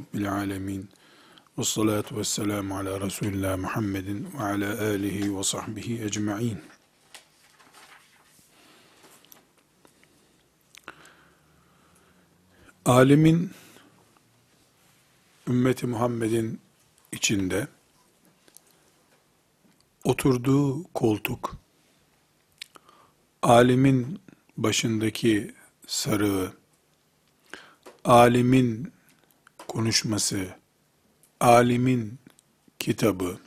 Rabbil alemin. Ve salatu ve selamu ala Resulillah Muhammedin ve ala alihi ve sahbihi ecma'in. Alimin ümmeti Muhammed'in içinde oturduğu koltuk, alimin başındaki sarığı, alimin konuşması, alimin kitabı,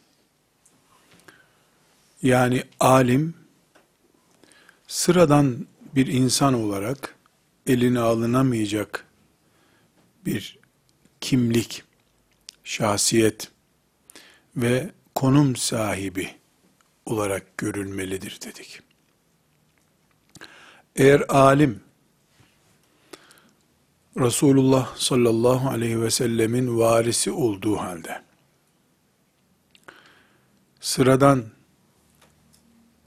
yani alim, sıradan bir insan olarak eline alınamayacak bir kimlik, şahsiyet ve konum sahibi olarak görülmelidir dedik. Eğer alim, Resulullah sallallahu aleyhi ve sellemin varisi olduğu halde, sıradan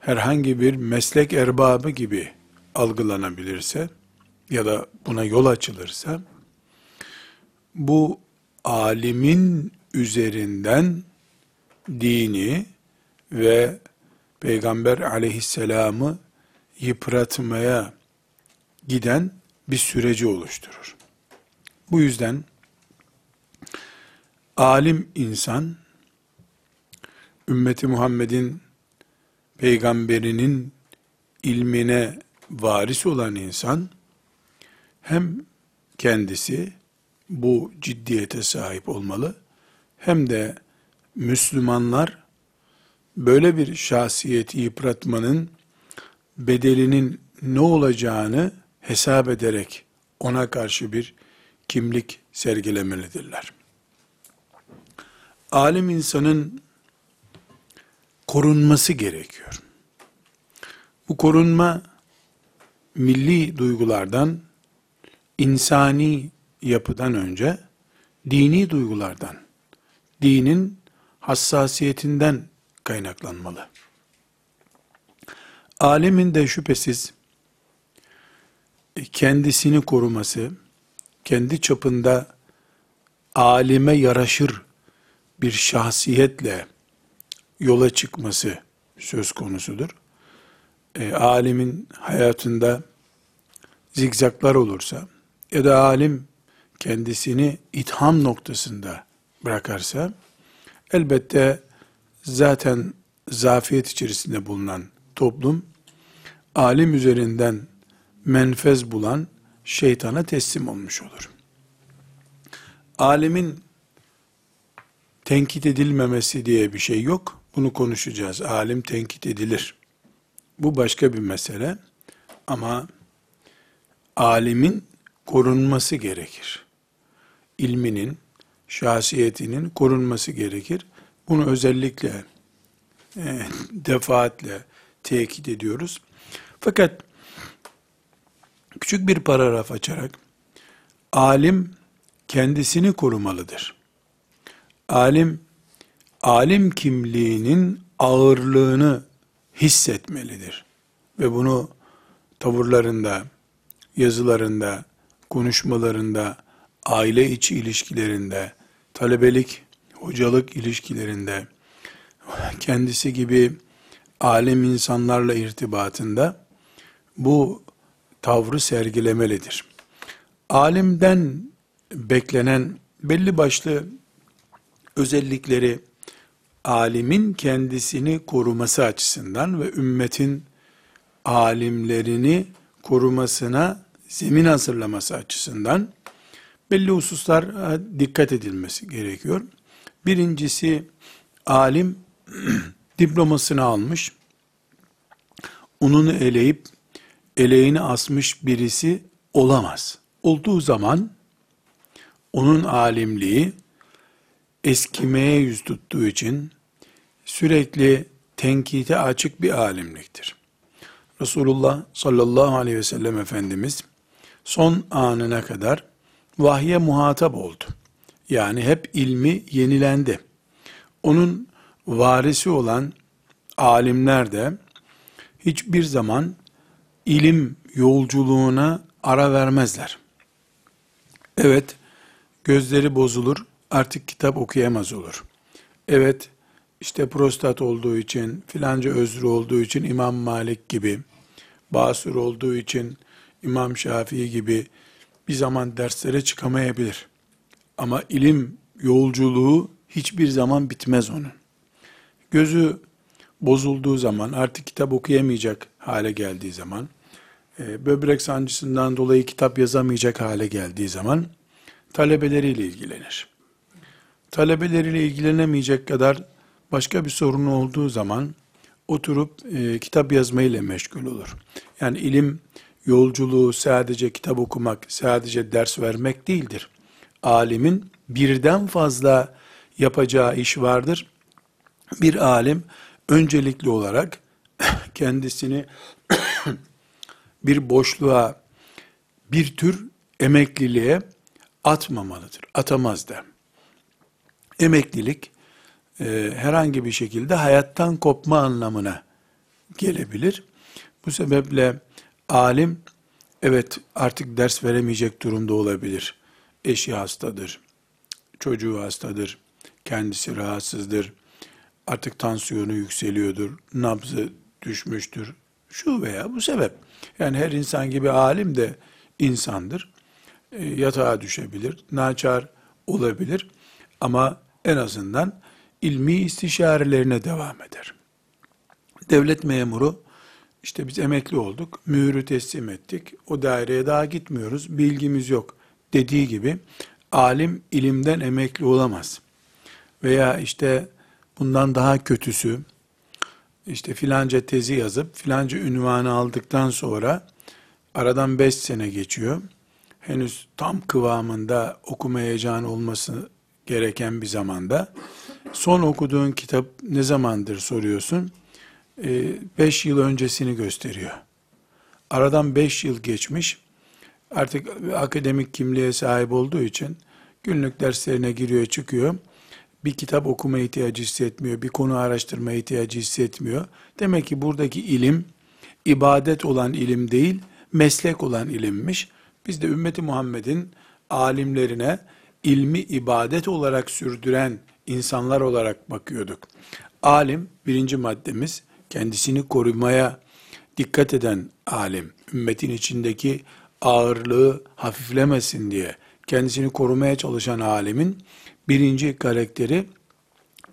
herhangi bir meslek erbabı gibi algılanabilirse ya da buna yol açılırsa, bu alimin üzerinden dini ve Peygamber aleyhisselamı yıpratmaya giden bir süreci oluşturur. Bu yüzden alim insan ümmeti Muhammed'in peygamberinin ilmine varis olan insan hem kendisi bu ciddiyete sahip olmalı hem de Müslümanlar böyle bir şahsiyeti yıpratmanın bedelinin ne olacağını hesap ederek ona karşı bir kimlik sergilemelidirler. Alim insanın korunması gerekiyor. Bu korunma milli duygulardan, insani yapıdan önce dini duygulardan, dinin hassasiyetinden kaynaklanmalı. Alemin de şüphesiz kendisini koruması, kendi çapında alime yaraşır bir şahsiyetle yola çıkması söz konusudur. E, alimin hayatında zigzaklar olursa ya da alim kendisini itham noktasında bırakarsa elbette zaten zafiyet içerisinde bulunan toplum alim üzerinden menfez bulan şeytana teslim olmuş olur. Alimin tenkit edilmemesi diye bir şey yok. Bunu konuşacağız. Alim tenkit edilir. Bu başka bir mesele. Ama alimin korunması gerekir. İlminin, şahsiyetinin korunması gerekir. Bunu özellikle e, defaatle tekit ediyoruz. Fakat küçük bir paragraf açarak alim kendisini korumalıdır. Alim alim kimliğinin ağırlığını hissetmelidir ve bunu tavırlarında, yazılarında, konuşmalarında, aile içi ilişkilerinde, talebelik, hocalık ilişkilerinde, kendisi gibi alem insanlarla irtibatında bu tavrı sergilemelidir. Alimden beklenen belli başlı özellikleri alimin kendisini koruması açısından ve ümmetin alimlerini korumasına zemin hazırlaması açısından belli hususlar dikkat edilmesi gerekiyor. Birincisi alim diplomasını almış, ununu eleyip eleğini asmış birisi olamaz. Olduğu zaman onun alimliği eskimeye yüz tuttuğu için sürekli tenkite açık bir alimliktir. Resulullah sallallahu aleyhi ve sellem Efendimiz son anına kadar vahye muhatap oldu. Yani hep ilmi yenilendi. Onun varisi olan alimler de hiçbir zaman ilim yolculuğuna ara vermezler. Evet, gözleri bozulur, artık kitap okuyamaz olur. Evet, işte prostat olduğu için, filanca özrü olduğu için İmam Malik gibi, basur olduğu için İmam Şafii gibi bir zaman derslere çıkamayabilir. Ama ilim yolculuğu hiçbir zaman bitmez onun. Gözü bozulduğu zaman, artık kitap okuyamayacak hale geldiği zaman, e, böbrek sancısından dolayı kitap yazamayacak hale geldiği zaman, talebeleriyle ilgilenir. Talebeleriyle ilgilenemeyecek kadar başka bir sorun olduğu zaman, oturup e, kitap yazmayla meşgul olur. Yani ilim yolculuğu sadece kitap okumak, sadece ders vermek değildir. Alimin birden fazla yapacağı iş vardır. Bir alim öncelikli olarak kendisini bir boşluğa, bir tür emekliliğe atmamalıdır. Atamaz da. Emeklilik e, herhangi bir şekilde hayattan kopma anlamına gelebilir. Bu sebeple alim evet artık ders veremeyecek durumda olabilir. Eşi hastadır, çocuğu hastadır, kendisi rahatsızdır, artık tansiyonu yükseliyordur, nabzı düşmüştür, şu veya bu sebep. Yani her insan gibi alim de insandır. E, yatağa düşebilir, naçar olabilir ama en azından ilmi istişarelerine devam eder. Devlet memuru, işte biz emekli olduk, mühürü teslim ettik, o daireye daha gitmiyoruz, bilgimiz yok dediği gibi, alim ilimden emekli olamaz. Veya işte bundan daha kötüsü, işte filanca tezi yazıp filanca ünvanı aldıktan sonra aradan beş sene geçiyor. Henüz tam kıvamında okuma heyecanı olması gereken bir zamanda son okuduğun kitap ne zamandır soruyorsun. Ee, beş yıl öncesini gösteriyor. Aradan beş yıl geçmiş. Artık akademik kimliğe sahip olduğu için günlük derslerine giriyor çıkıyor bir kitap okuma ihtiyacı hissetmiyor, bir konu araştırma ihtiyacı hissetmiyor. Demek ki buradaki ilim, ibadet olan ilim değil, meslek olan ilimmiş. Biz de ümmeti Muhammed'in alimlerine ilmi ibadet olarak sürdüren insanlar olarak bakıyorduk. Alim, birinci maddemiz, kendisini korumaya dikkat eden alim, ümmetin içindeki ağırlığı hafiflemesin diye kendisini korumaya çalışan alimin birinci karakteri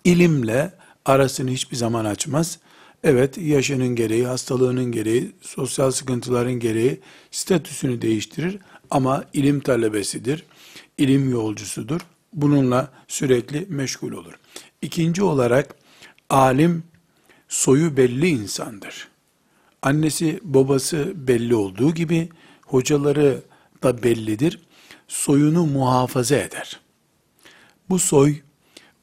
ilimle arasını hiçbir zaman açmaz. Evet yaşının gereği, hastalığının gereği, sosyal sıkıntıların gereği statüsünü değiştirir ama ilim talebesidir, ilim yolcusudur. Bununla sürekli meşgul olur. İkinci olarak alim soyu belli insandır. Annesi babası belli olduğu gibi hocaları da bellidir. Soyunu muhafaza eder. Bu soy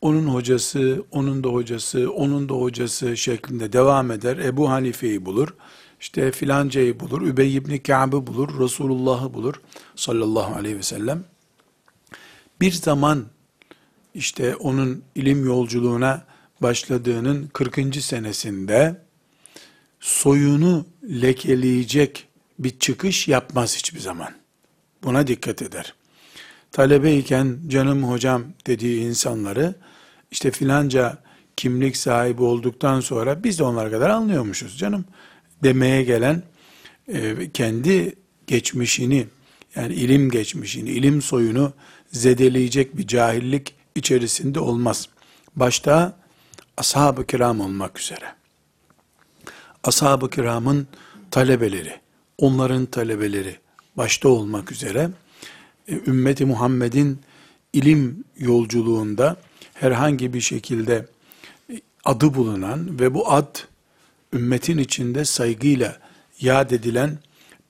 onun hocası, onun da hocası, onun da hocası şeklinde devam eder. Ebu Hanife'yi bulur, işte filancayı bulur, Übey ibn Ka'b'ı bulur, Resulullah'ı bulur sallallahu aleyhi ve sellem. Bir zaman işte onun ilim yolculuğuna başladığının 40. senesinde soyunu lekeleyecek bir çıkış yapmaz hiçbir zaman. Buna dikkat eder talebeyken canım hocam dediği insanları işte filanca kimlik sahibi olduktan sonra biz de onlar kadar anlıyormuşuz canım demeye gelen e, kendi geçmişini yani ilim geçmişini, ilim soyunu zedeleyecek bir cahillik içerisinde olmaz. Başta ashab-ı kiram olmak üzere. Ashab-ı kiramın talebeleri, onların talebeleri başta olmak üzere ümmeti Muhammed'in ilim yolculuğunda herhangi bir şekilde e, adı bulunan ve bu ad ümmetin içinde saygıyla yad edilen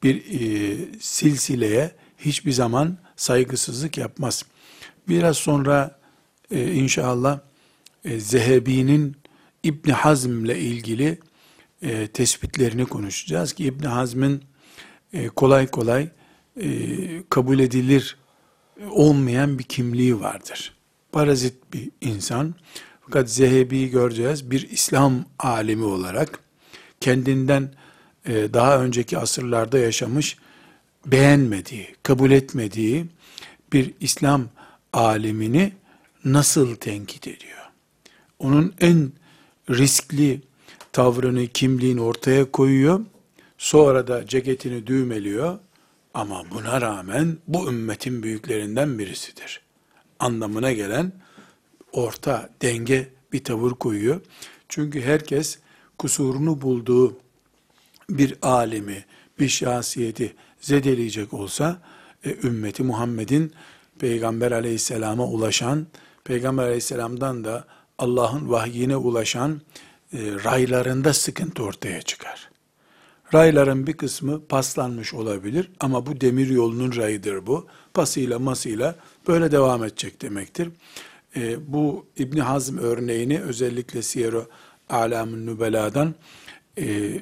bir e, silsileye hiçbir zaman saygısızlık yapmaz. Biraz sonra e, inşallah e, Zehebi'nin İbn Hazm ile ilgili e, tespitlerini konuşacağız ki İbn Hazm'ın e, kolay kolay e, kabul edilir olmayan bir kimliği vardır. Parazit bir insan. Fakat Zehebi'yi göreceğiz bir İslam alimi olarak kendinden e, daha önceki asırlarda yaşamış beğenmediği, kabul etmediği bir İslam alimini nasıl tenkit ediyor? Onun en riskli tavrını, kimliğini ortaya koyuyor. Sonra da ceketini düğmeliyor. Ama buna rağmen bu ümmetin büyüklerinden birisidir. Anlamına gelen orta, denge bir tavır koyuyor. Çünkü herkes kusurunu bulduğu bir alimi, bir şahsiyeti zedeleyecek olsa, e, ümmeti Muhammed'in Peygamber aleyhisselama ulaşan, Peygamber aleyhisselamdan da Allah'ın vahyine ulaşan e, raylarında sıkıntı ortaya çıkar. Rayların bir kısmı paslanmış olabilir ama bu demir yolunun rayıdır bu. Pasıyla masıyla böyle devam edecek demektir. E, bu İbn Hazm örneğini özellikle Siyer-i Alam'ın Nübela'dan e,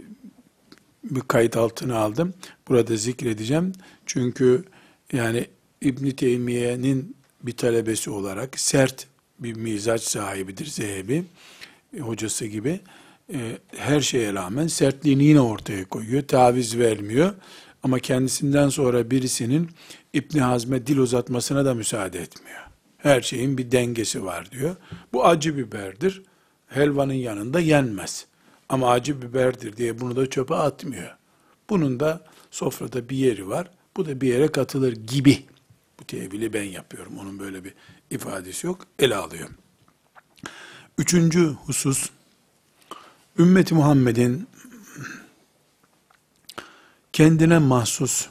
bir kayıt altına aldım. Burada zikredeceğim. Çünkü yani İbn Teymiye'nin bir talebesi olarak sert bir mizaç sahibidir Zehebi, e, hocası gibi. E, her şeye rağmen sertliğini yine ortaya koyuyor, taviz vermiyor. Ama kendisinden sonra birisinin İbn Hazm'e dil uzatmasına da müsaade etmiyor. Her şeyin bir dengesi var diyor. Bu acı biberdir. Helvanın yanında yenmez. Ama acı biberdir diye bunu da çöpe atmıyor. Bunun da sofrada bir yeri var. Bu da bir yere katılır gibi. Bu tevili ben yapıyorum. Onun böyle bir ifadesi yok. Ele alıyor. Üçüncü husus, ümmeti Muhammed'in kendine mahsus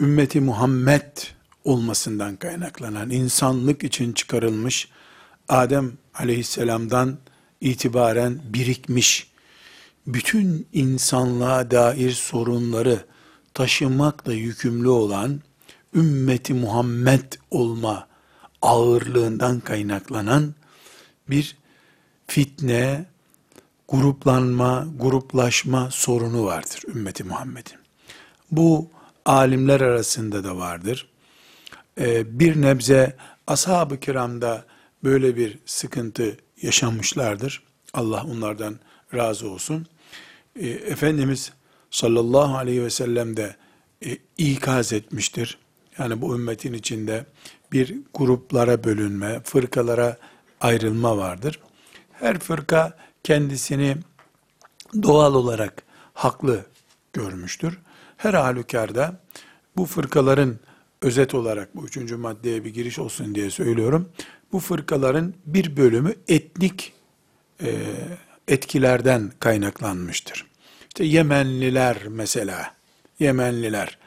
ümmeti Muhammed olmasından kaynaklanan insanlık için çıkarılmış Adem aleyhisselamdan itibaren birikmiş bütün insanlığa dair sorunları taşımakla yükümlü olan ümmeti Muhammed olma ağırlığından kaynaklanan bir fitne, gruplanma, gruplaşma sorunu vardır ümmeti Muhammed'in. Bu alimler arasında da vardır. Ee, bir nebze ashab-ı kiramda böyle bir sıkıntı yaşamışlardır. Allah onlardan razı olsun. Ee, Efendimiz sallallahu aleyhi ve sellem de e, ikaz etmiştir. Yani bu ümmetin içinde bir gruplara bölünme, fırkalara ayrılma vardır. Her fırka kendisini doğal olarak haklı görmüştür. Her halükarda bu fırkaların özet olarak bu üçüncü maddeye bir giriş olsun diye söylüyorum. Bu fırkaların bir bölümü etnik e, etkilerden kaynaklanmıştır. İşte Yemenliler mesela, Yemenliler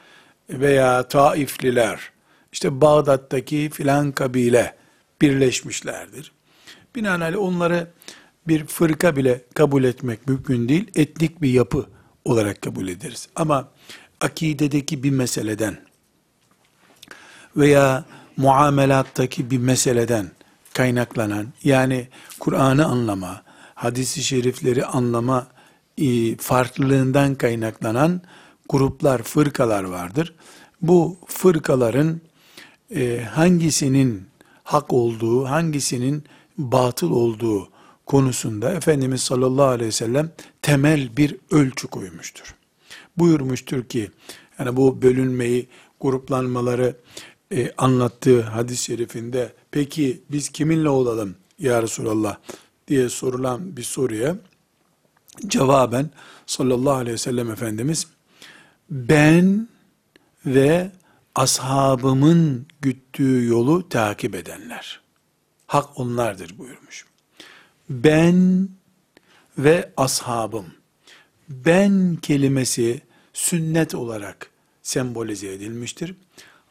veya Taifliler, işte Bağdat'taki filan kabile birleşmişlerdir. Binaenaleyh onları bir fırka bile kabul etmek mümkün değil, etnik bir yapı olarak kabul ederiz. Ama akidedeki bir meseleden veya muamelattaki bir meseleden kaynaklanan, yani Kur'an'ı anlama, hadisi şerifleri anlama e, farklılığından kaynaklanan gruplar, fırkalar vardır. Bu fırkaların e, hangisinin hak olduğu, hangisinin batıl olduğu konusunda Efendimiz sallallahu aleyhi ve sellem temel bir ölçü koymuştur. Buyurmuştur ki, yani bu bölünmeyi, gruplanmaları e, anlattığı hadis-i şerifinde, peki biz kiminle olalım ya Resulallah diye sorulan bir soruya, cevaben sallallahu aleyhi ve sellem Efendimiz, ben ve ashabımın güttüğü yolu takip edenler. Hak onlardır buyurmuş. Ben ve ashabım. Ben kelimesi sünnet olarak sembolize edilmiştir.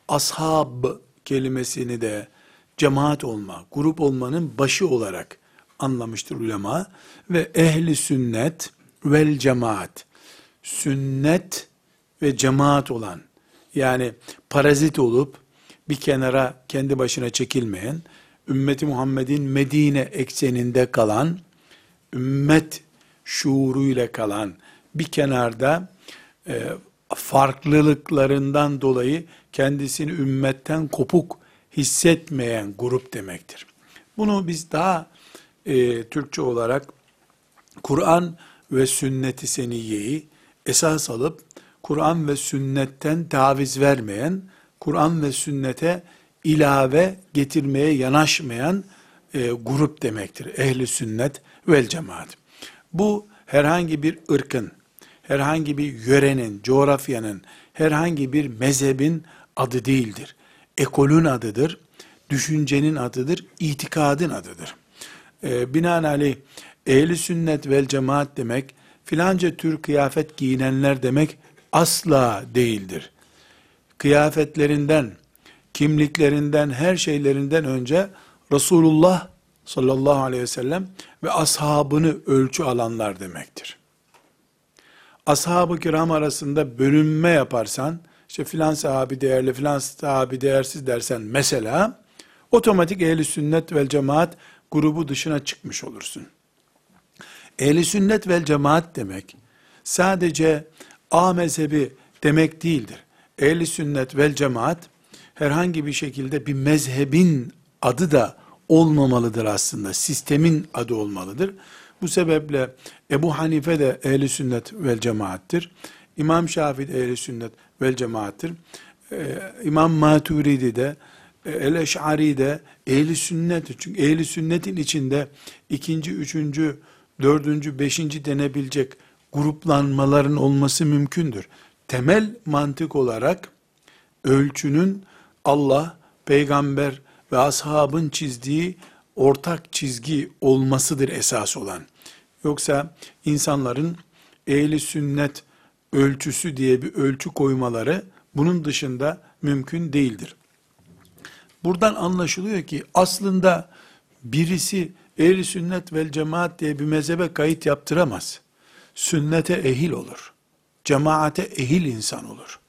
Ashab kelimesini de cemaat olma, grup olmanın başı olarak anlamıştır ulema ve ehli sünnet vel cemaat sünnet ve cemaat olan yani parazit olup bir kenara kendi başına çekilmeyen ümmeti Muhammed'in Medine ekseninde kalan ümmet şuuruyla kalan bir kenarda e, farklılıklarından dolayı kendisini ümmetten kopuk hissetmeyen grup demektir. Bunu biz daha e, Türkçe olarak Kur'an ve sünnet-i seniyeyi esas alıp Kur'an ve sünnetten taviz vermeyen Kur'an ve sünnete ilave getirmeye yanaşmayan e, grup demektir. Ehli sünnet vel cemaat. Bu herhangi bir ırkın, herhangi bir yörenin, coğrafyanın, herhangi bir mezhebin adı değildir. Ekolün adıdır, düşüncenin adıdır, itikadın adıdır. E, binaenaleyh ehli sünnet vel cemaat demek, filanca tür kıyafet giyinenler demek asla değildir. Kıyafetlerinden, kimliklerinden, her şeylerinden önce Resulullah sallallahu aleyhi ve sellem ve ashabını ölçü alanlar demektir. Ashab-ı kiram arasında bölünme yaparsan, işte filan sahabi değerli, filan sahabi değersiz dersen mesela, otomatik ehli sünnet vel cemaat grubu dışına çıkmış olursun. Ehli sünnet vel cemaat demek, sadece A mezhebi demek değildir. Ehli sünnet vel cemaat, herhangi bir şekilde bir mezhebin adı da olmamalıdır aslında. Sistemin adı olmalıdır. Bu sebeple Ebu Hanife de ehli sünnet vel cemaattir. İmam Şafii de ehli sünnet vel cemaattir. Ee, İmam Maturidi de e, El-Eş'ari de ehli sünnet. Çünkü ehli sünnetin içinde ikinci, üçüncü, dördüncü, beşinci denebilecek gruplanmaların olması mümkündür. Temel mantık olarak ölçünün Allah, peygamber ve ashabın çizdiği ortak çizgi olmasıdır esas olan. Yoksa insanların ehli sünnet ölçüsü diye bir ölçü koymaları bunun dışında mümkün değildir. Buradan anlaşılıyor ki aslında birisi ehli sünnet vel cemaat diye bir mezhebe kayıt yaptıramaz. Sünnete ehil olur. Cemaate ehil insan olur.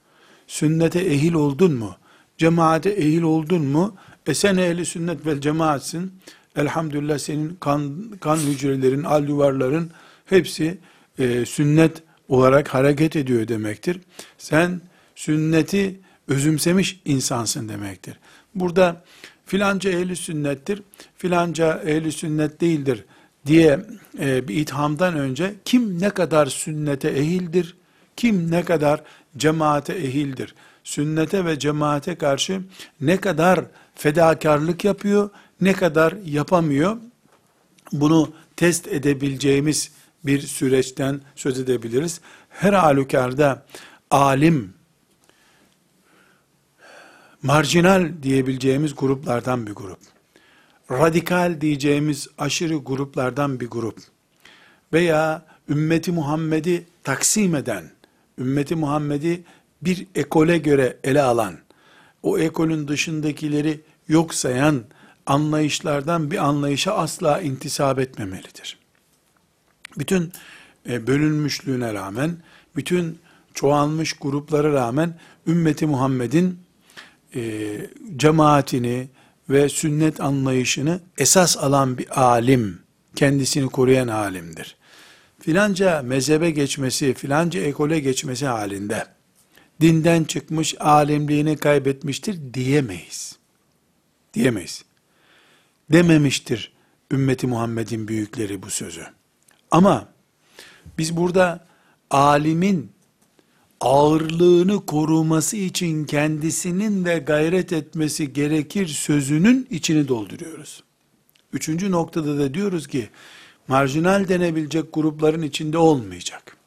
Sünnete ehil oldun mu? Cemaate ehil oldun mu? E sen ehli sünnet vel cemaatsin. Elhamdülillah senin kan, kan hücrelerin, al yuvarların hepsi e, sünnet olarak hareket ediyor demektir. Sen sünneti özümsemiş insansın demektir. Burada filanca ehli sünnettir, filanca ehli sünnet değildir diye e, bir ithamdan önce kim ne kadar sünnete ehildir, kim ne kadar cemaate ehildir, sünnete ve cemaate karşı ne kadar fedakarlık yapıyor, ne kadar yapamıyor, bunu test edebileceğimiz bir süreçten söz edebiliriz. Her halükarda alim, marjinal diyebileceğimiz gruplardan bir grup. Radikal diyeceğimiz aşırı gruplardan bir grup. Veya ümmeti Muhammed'i taksim eden, ümmeti Muhammed'i bir ekole göre ele alan, o ekolün dışındakileri yok sayan anlayışlardan bir anlayışa asla intisap etmemelidir. Bütün e, bölünmüşlüğüne rağmen, bütün çoğalmış gruplara rağmen ümmeti Muhammed'in e, cemaatini ve sünnet anlayışını esas alan bir alim, kendisini koruyan alimdir. Filanca mezhebe geçmesi, filanca ekole geçmesi halinde, dinden çıkmış, alimliğini kaybetmiştir diyemeyiz. Diyemeyiz. Dememiştir ümmeti Muhammed'in büyükleri bu sözü. Ama biz burada alimin ağırlığını koruması için kendisinin de gayret etmesi gerekir sözünün içini dolduruyoruz. Üçüncü noktada da diyoruz ki, marjinal denebilecek grupların içinde olmayacak.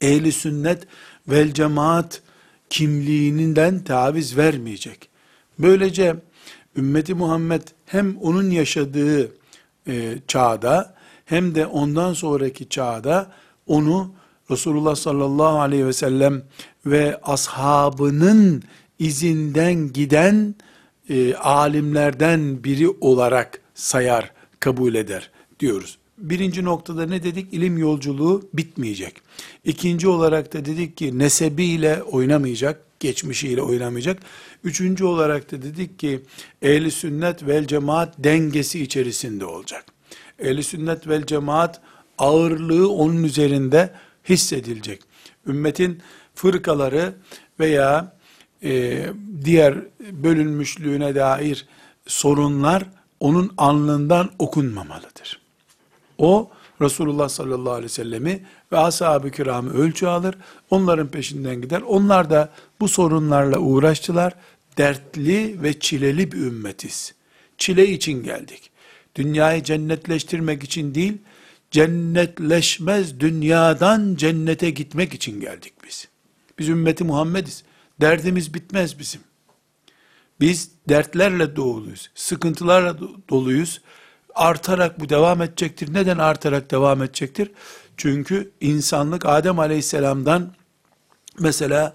Ehli sünnet vel cemaat kimliğinden taviz vermeyecek. Böylece ümmeti Muhammed hem onun yaşadığı e, çağda hem de ondan sonraki çağda onu Resulullah sallallahu aleyhi ve sellem ve ashabının izinden giden e, alimlerden biri olarak sayar, kabul eder diyoruz. Birinci noktada ne dedik? İlim yolculuğu bitmeyecek. İkinci olarak da dedik ki nesebiyle oynamayacak, geçmişiyle oynamayacak. Üçüncü olarak da dedik ki ehli sünnet vel cemaat dengesi içerisinde olacak. Ehli sünnet vel cemaat ağırlığı onun üzerinde hissedilecek. Ümmetin fırkaları veya e, diğer bölünmüşlüğüne dair sorunlar onun alnından okunmamalıdır. O Resulullah sallallahu aleyhi ve sellemi ve ashab-ı kiramı ölçü alır. Onların peşinden gider. Onlar da bu sorunlarla uğraştılar. Dertli ve çileli bir ümmetiz. Çile için geldik. Dünyayı cennetleştirmek için değil, cennetleşmez dünyadan cennete gitmek için geldik biz. Biz ümmeti Muhammediz. Derdimiz bitmez bizim. Biz dertlerle doluyuz, sıkıntılarla doluyuz. Artarak bu devam edecektir. Neden artarak devam edecektir? Çünkü insanlık Adem Aleyhisselam'dan mesela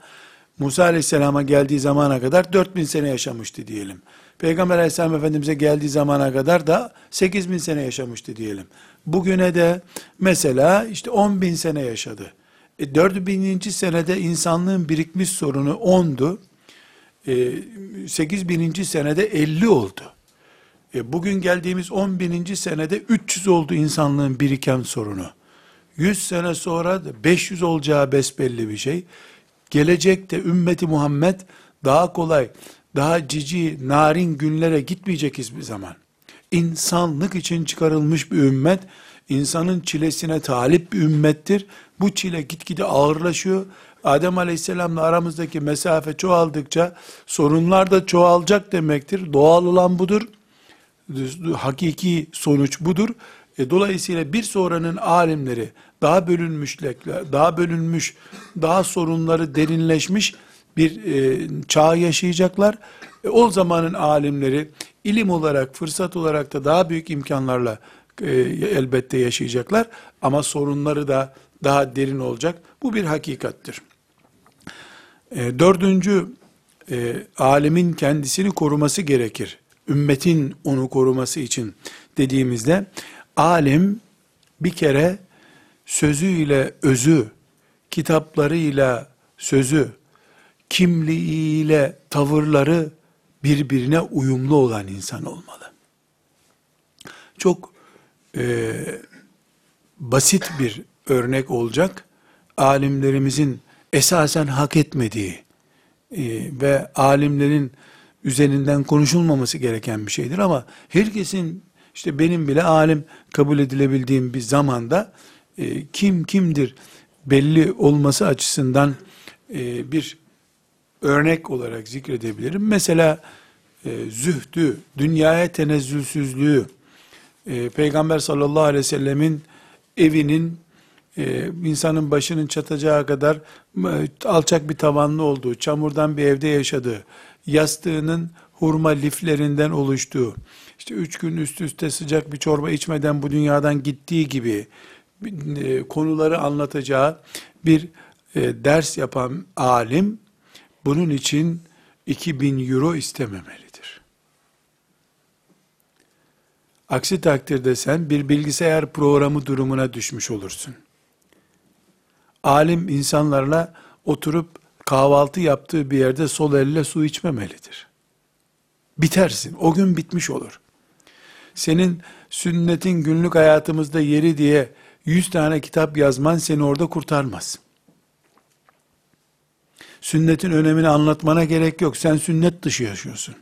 Musa Aleyhisselam'a geldiği zamana kadar 4000 sene yaşamıştı diyelim. Peygamber Aleyhisselam Efendimiz'e geldiği zamana kadar da 8000 sene yaşamıştı diyelim. Bugüne de mesela işte 10 bin sene yaşadı. E, 4000. senede insanlığın birikmiş sorunu 10'du. E, 8000. senede 50 oldu. E, bugün geldiğimiz 10 bininci senede 300 oldu insanlığın biriken sorunu. 100 sene sonra da 500 olacağı besbelli bir şey. Gelecekte ümmeti Muhammed daha kolay, daha cici, narin günlere gitmeyecek hiçbir zaman. İnsanlık için çıkarılmış bir ümmet, insanın çilesine talip bir ümmettir. Bu çile gitgide ağırlaşıyor. Adem Aleyhisselam'la aramızdaki mesafe çoğaldıkça sorunlar da çoğalacak demektir. Doğal olan budur. Hakiki sonuç budur. E, dolayısıyla bir sonranın alimleri daha bölünmüşlekler, daha bölünmüş, daha sorunları derinleşmiş bir e, çağ yaşayacaklar. E, o zamanın alimleri ilim olarak, fırsat olarak da daha büyük imkanlarla e, elbette yaşayacaklar. Ama sorunları da daha derin olacak. Bu bir hakikattir. E, dördüncü, e, alimin kendisini koruması gerekir. Ümmetin onu koruması için dediğimizde, alim bir kere sözüyle özü, kitaplarıyla sözü, kimliğiyle tavırları birbirine uyumlu olan insan olmalı. Çok e, basit bir örnek olacak. Alimlerimizin esasen hak etmediği e, ve alimlerin üzerinden konuşulmaması gereken bir şeydir ama herkesin işte benim bile alim kabul edilebildiğim bir zamanda e, kim kimdir belli olması açısından e, bir örnek olarak zikredebilirim. Mesela e, zühdü, dünyaya tenezzülsüzlüğü, e, Peygamber sallallahu aleyhi ve sellemin evinin e, insanın başının çatacağı kadar e, alçak bir tavanlı olduğu, çamurdan bir evde yaşadığı, yastığının hurma liflerinden oluştuğu, işte üç gün üst üste sıcak bir çorba içmeden bu dünyadan gittiği gibi e, konuları anlatacağı bir e, ders yapan alim, bunun için 2000 euro istememelidir. Aksi takdirde sen bir bilgisayar programı durumuna düşmüş olursun. Alim insanlarla oturup kahvaltı yaptığı bir yerde sol elle su içmemelidir. Bitersin. O gün bitmiş olur. Senin sünnetin günlük hayatımızda yeri diye 100 tane kitap yazman seni orada kurtarmaz. Sünnetin önemini anlatmana gerek yok. Sen sünnet dışı yaşıyorsun.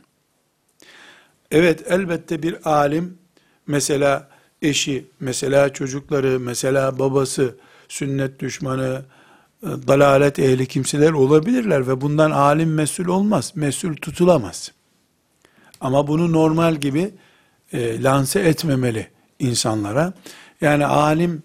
Evet elbette bir alim mesela eşi, mesela çocukları, mesela babası sünnet düşmanı, dalalet ehli kimseler olabilirler ve bundan alim mesul olmaz, mesul tutulamaz. Ama bunu normal gibi e, lanse etmemeli insanlara. Yani alim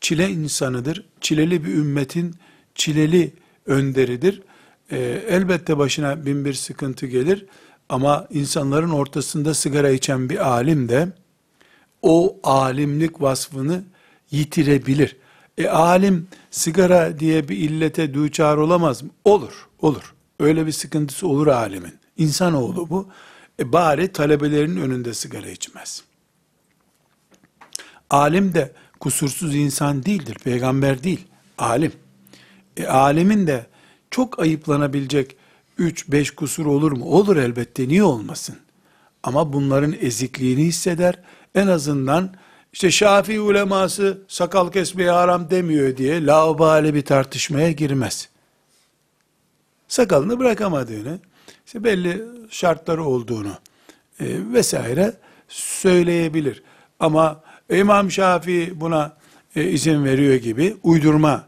çile insanıdır. Çileli bir ümmetin çileli önderidir. E, elbette başına bin bir sıkıntı gelir ama insanların ortasında sigara içen bir alim de o alimlik vasfını yitirebilir. E alim sigara diye bir illete düçar olamaz mı? Olur, olur. Öyle bir sıkıntısı olur alimin. İnsanoğlu bu. E bari talebelerinin önünde sigara içmez. Alim de kusursuz insan değildir. Peygamber değil. Alim. E, alimin de çok ayıplanabilecek 3-5 kusur olur mu? Olur elbette. Niye olmasın? Ama bunların ezikliğini hisseder. En azından işte Şafii uleması sakal kesmeye haram demiyor diye laubali bir tartışmaya girmez. Sakalını bırakamadığını, işte belli şartları olduğunu e, vesaire söyleyebilir. Ama İmam Şafii buna e, izin veriyor gibi uydurma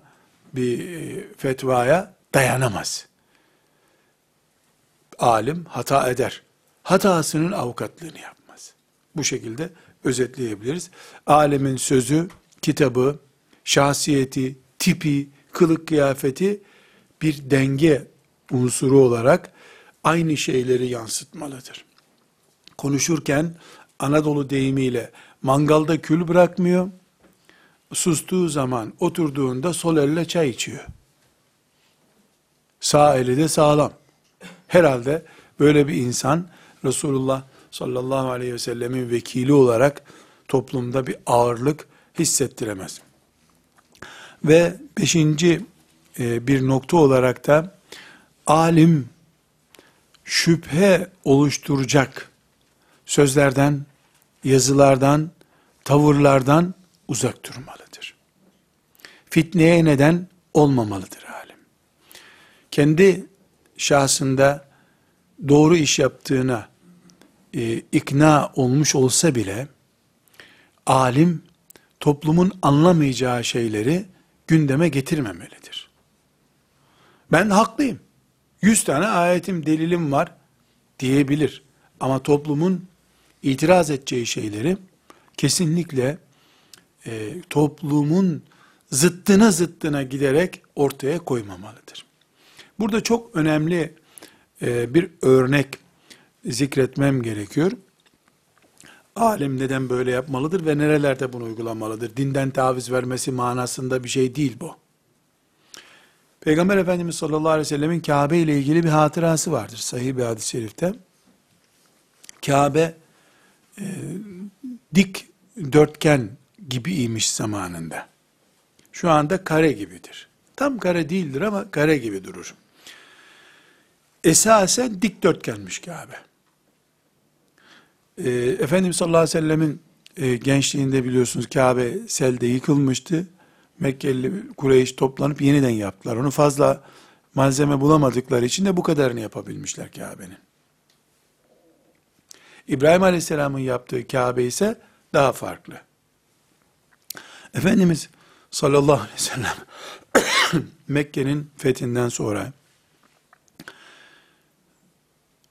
bir e, fetvaya dayanamaz. Alim hata eder. Hatasının avukatlığını yapmaz. Bu şekilde özetleyebiliriz. Alemin sözü, kitabı, şahsiyeti, tipi, kılık kıyafeti bir denge unsuru olarak aynı şeyleri yansıtmalıdır. Konuşurken Anadolu deyimiyle mangalda kül bırakmıyor, sustuğu zaman oturduğunda sol elle çay içiyor. Sağ eli de sağlam. Herhalde böyle bir insan Resulullah sallallahu aleyhi ve sellemin vekili olarak toplumda bir ağırlık hissettiremez. Ve beşinci e, bir nokta olarak da alim şüphe oluşturacak sözlerden, yazılardan, tavırlardan uzak durmalıdır. Fitneye neden olmamalıdır alim. Kendi şahsında doğru iş yaptığına e, ikna olmuş olsa bile alim toplumun anlamayacağı şeyleri gündeme getirmemelidir. Ben haklıyım. Yüz tane ayetim, delilim var diyebilir. Ama toplumun itiraz edeceği şeyleri kesinlikle e, toplumun zıttına zıttına giderek ortaya koymamalıdır. Burada çok önemli e, bir örnek zikretmem gerekiyor. Alim neden böyle yapmalıdır ve nerelerde bunu uygulamalıdır? Dinden taviz vermesi manasında bir şey değil bu. Peygamber Efendimiz sallallahu aleyhi ve sellemin Kabe ile ilgili bir hatırası vardır. Sahih bir hadis-i şerifte. Kabe e, dik dörtgen gibiymiş zamanında. Şu anda kare gibidir. Tam kare değildir ama kare gibi durur. Esasen dikdörtgenmiş Kabe. Ee, Efendimiz sallallahu aleyhi ve sellemin e, gençliğinde biliyorsunuz Kabe selde yıkılmıştı. Mekkeli Kureyş toplanıp yeniden yaptılar. Onu fazla malzeme bulamadıkları için de bu kadarını yapabilmişler Kabe'nin. İbrahim Aleyhisselam'ın yaptığı Kabe ise daha farklı. Efendimiz sallallahu aleyhi ve sellem Mekke'nin fethinden sonra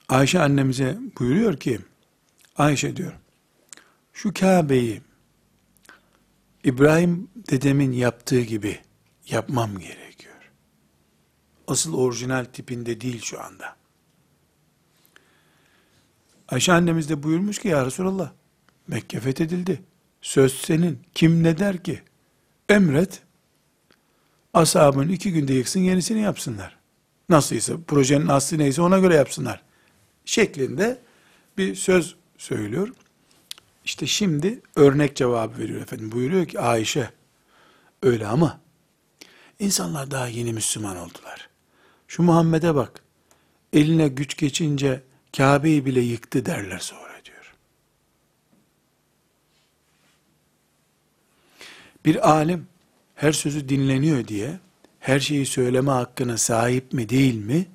Ayşe annemize buyuruyor ki Ayşe diyor şu Kabe'yi İbrahim dedemin yaptığı gibi yapmam gerekiyor. Asıl orijinal tipinde değil şu anda. Ayşe annemiz de buyurmuş ki ya Resulallah Mekke fethedildi. Söz senin. Kim ne der ki? Emret. Ashabın iki günde yıksın yenisini yapsınlar. Nasılsa projenin aslı neyse ona göre yapsınlar. Şeklinde bir söz söylüyor. İşte şimdi örnek cevabı veriyor efendim. Buyuruyor ki Ayşe öyle ama insanlar daha yeni Müslüman oldular. Şu Muhammed'e bak. Eline güç geçince Kabe'yi bile yıktı derler sonra diyor. Bir alim her sözü dinleniyor diye her şeyi söyleme hakkına sahip mi değil mi?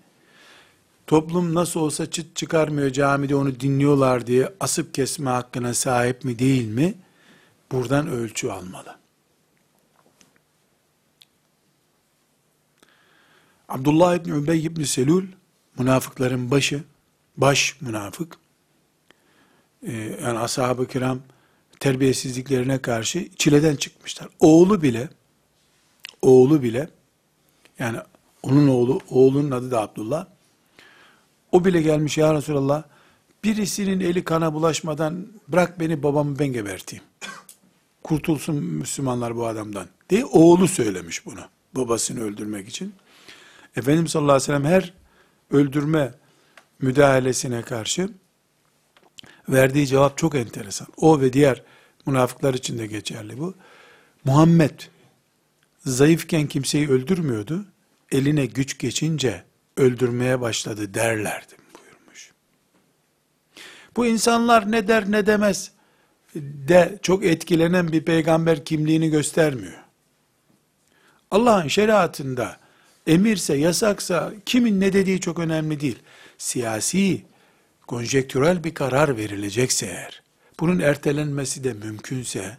Toplum nasıl olsa çıt çıkarmıyor camide onu dinliyorlar diye asıp kesme hakkına sahip mi değil mi? Buradan ölçü almalı. Abdullah İbni Übey İbni Selul, münafıkların başı, baş münafık, ee, yani ashab-ı kiram terbiyesizliklerine karşı çileden çıkmışlar. Oğlu bile, oğlu bile, yani onun oğlu, oğlunun adı da Abdullah, o bile gelmiş ya Resulallah, birisinin eli kana bulaşmadan bırak beni babamı ben geberteyim. Kurtulsun Müslümanlar bu adamdan. diye oğlu söylemiş bunu. Babasını öldürmek için. Efendimiz sallallahu aleyhi ve sellem her öldürme müdahalesine karşı verdiği cevap çok enteresan. O ve diğer münafıklar için de geçerli bu. Muhammed zayıfken kimseyi öldürmüyordu. Eline güç geçince öldürmeye başladı derlerdi buyurmuş. Bu insanlar ne der ne demez de çok etkilenen bir peygamber kimliğini göstermiyor. Allah'ın şeriatında emirse, yasaksa kimin ne dediği çok önemli değil. Siyasi, konjektürel bir karar verilecekse eğer, bunun ertelenmesi de mümkünse,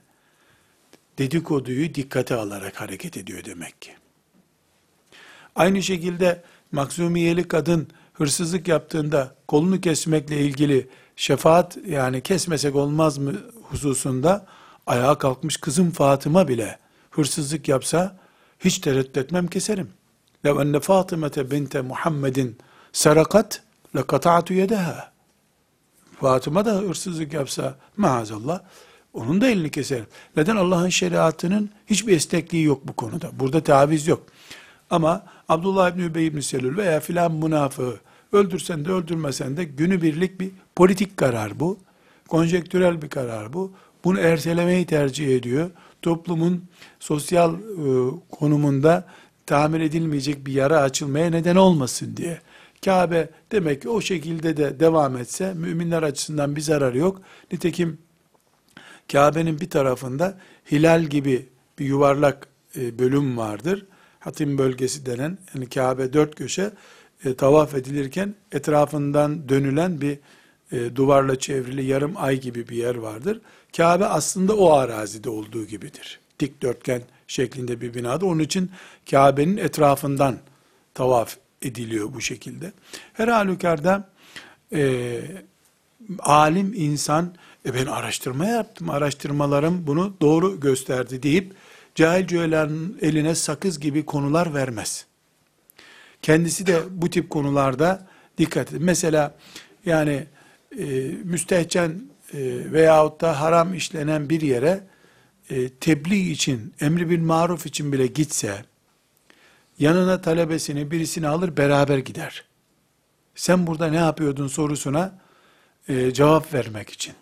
dedikoduyu dikkate alarak hareket ediyor demek ki. Aynı şekilde maksumiyeli kadın hırsızlık yaptığında kolunu kesmekle ilgili şefaat yani kesmesek olmaz mı hususunda ayağa kalkmış kızım Fatıma bile hırsızlık yapsa hiç tereddüt etmem keserim. Lev enne Fatımete binte Muhammedin sarakat le kata'tu yedeha. Fatıma da hırsızlık yapsa maazallah onun da elini keserim. Neden Allah'ın şeriatının hiçbir esnekliği yok bu konuda. Burada taviz yok. Ama Abdullah İbni Übey İbni Selül veya filan münafığı öldürsen de öldürmesen de günübirlik bir politik karar bu. Konjektürel bir karar bu. Bunu ertelemeyi tercih ediyor. Toplumun sosyal e, konumunda tamir edilmeyecek bir yara açılmaya neden olmasın diye. Kabe demek ki o şekilde de devam etse müminler açısından bir zararı yok. Nitekim Kabe'nin bir tarafında hilal gibi bir yuvarlak e, bölüm vardır. Hatim bölgesi denen yani Kabe dört köşe e, tavaf edilirken etrafından dönülen bir e, duvarla çevrili yarım ay gibi bir yer vardır. Kabe aslında o arazide olduğu gibidir. Dikdörtgen şeklinde bir binada. Onun için Kabe'nin etrafından tavaf ediliyor bu şekilde. Her halükarda e, alim insan e ben araştırma yaptım, araştırmalarım bunu doğru gösterdi deyip cahil cühelerin eline sakız gibi konular vermez. Kendisi de bu tip konularda dikkat edin. Mesela yani e, müstehcen e, veyahut da haram işlenen bir yere e, tebliğ için, emri bil maruf için bile gitse, yanına talebesini birisini alır beraber gider. Sen burada ne yapıyordun sorusuna e, cevap vermek için.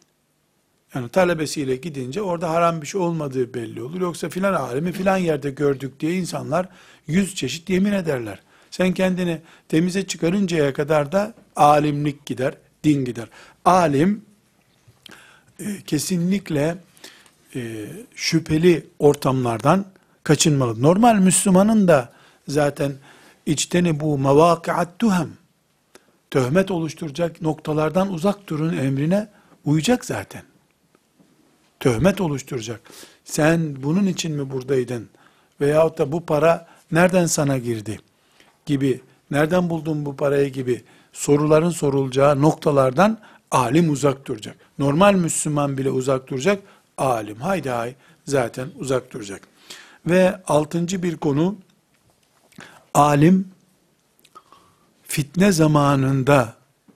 Yani talebesiyle gidince orada haram bir şey olmadığı belli olur. Yoksa filan alemi filan yerde gördük diye insanlar yüz çeşit yemin ederler. Sen kendini temize çıkarıncaya kadar da alimlik gider, din gider. Alim e, kesinlikle e, şüpheli ortamlardan kaçınmalı. Normal Müslümanın da zaten içteni bu mevâkiat tuhem töhmet oluşturacak noktalardan uzak durun emrine uyacak zaten. Töhmet oluşturacak. Sen bunun için mi buradaydın? Veyahut da bu para nereden sana girdi? Gibi, nereden buldun bu parayı gibi soruların sorulacağı noktalardan alim uzak duracak. Normal Müslüman bile uzak duracak. Alim haydi hay zaten uzak duracak. Ve altıncı bir konu alim fitne zamanında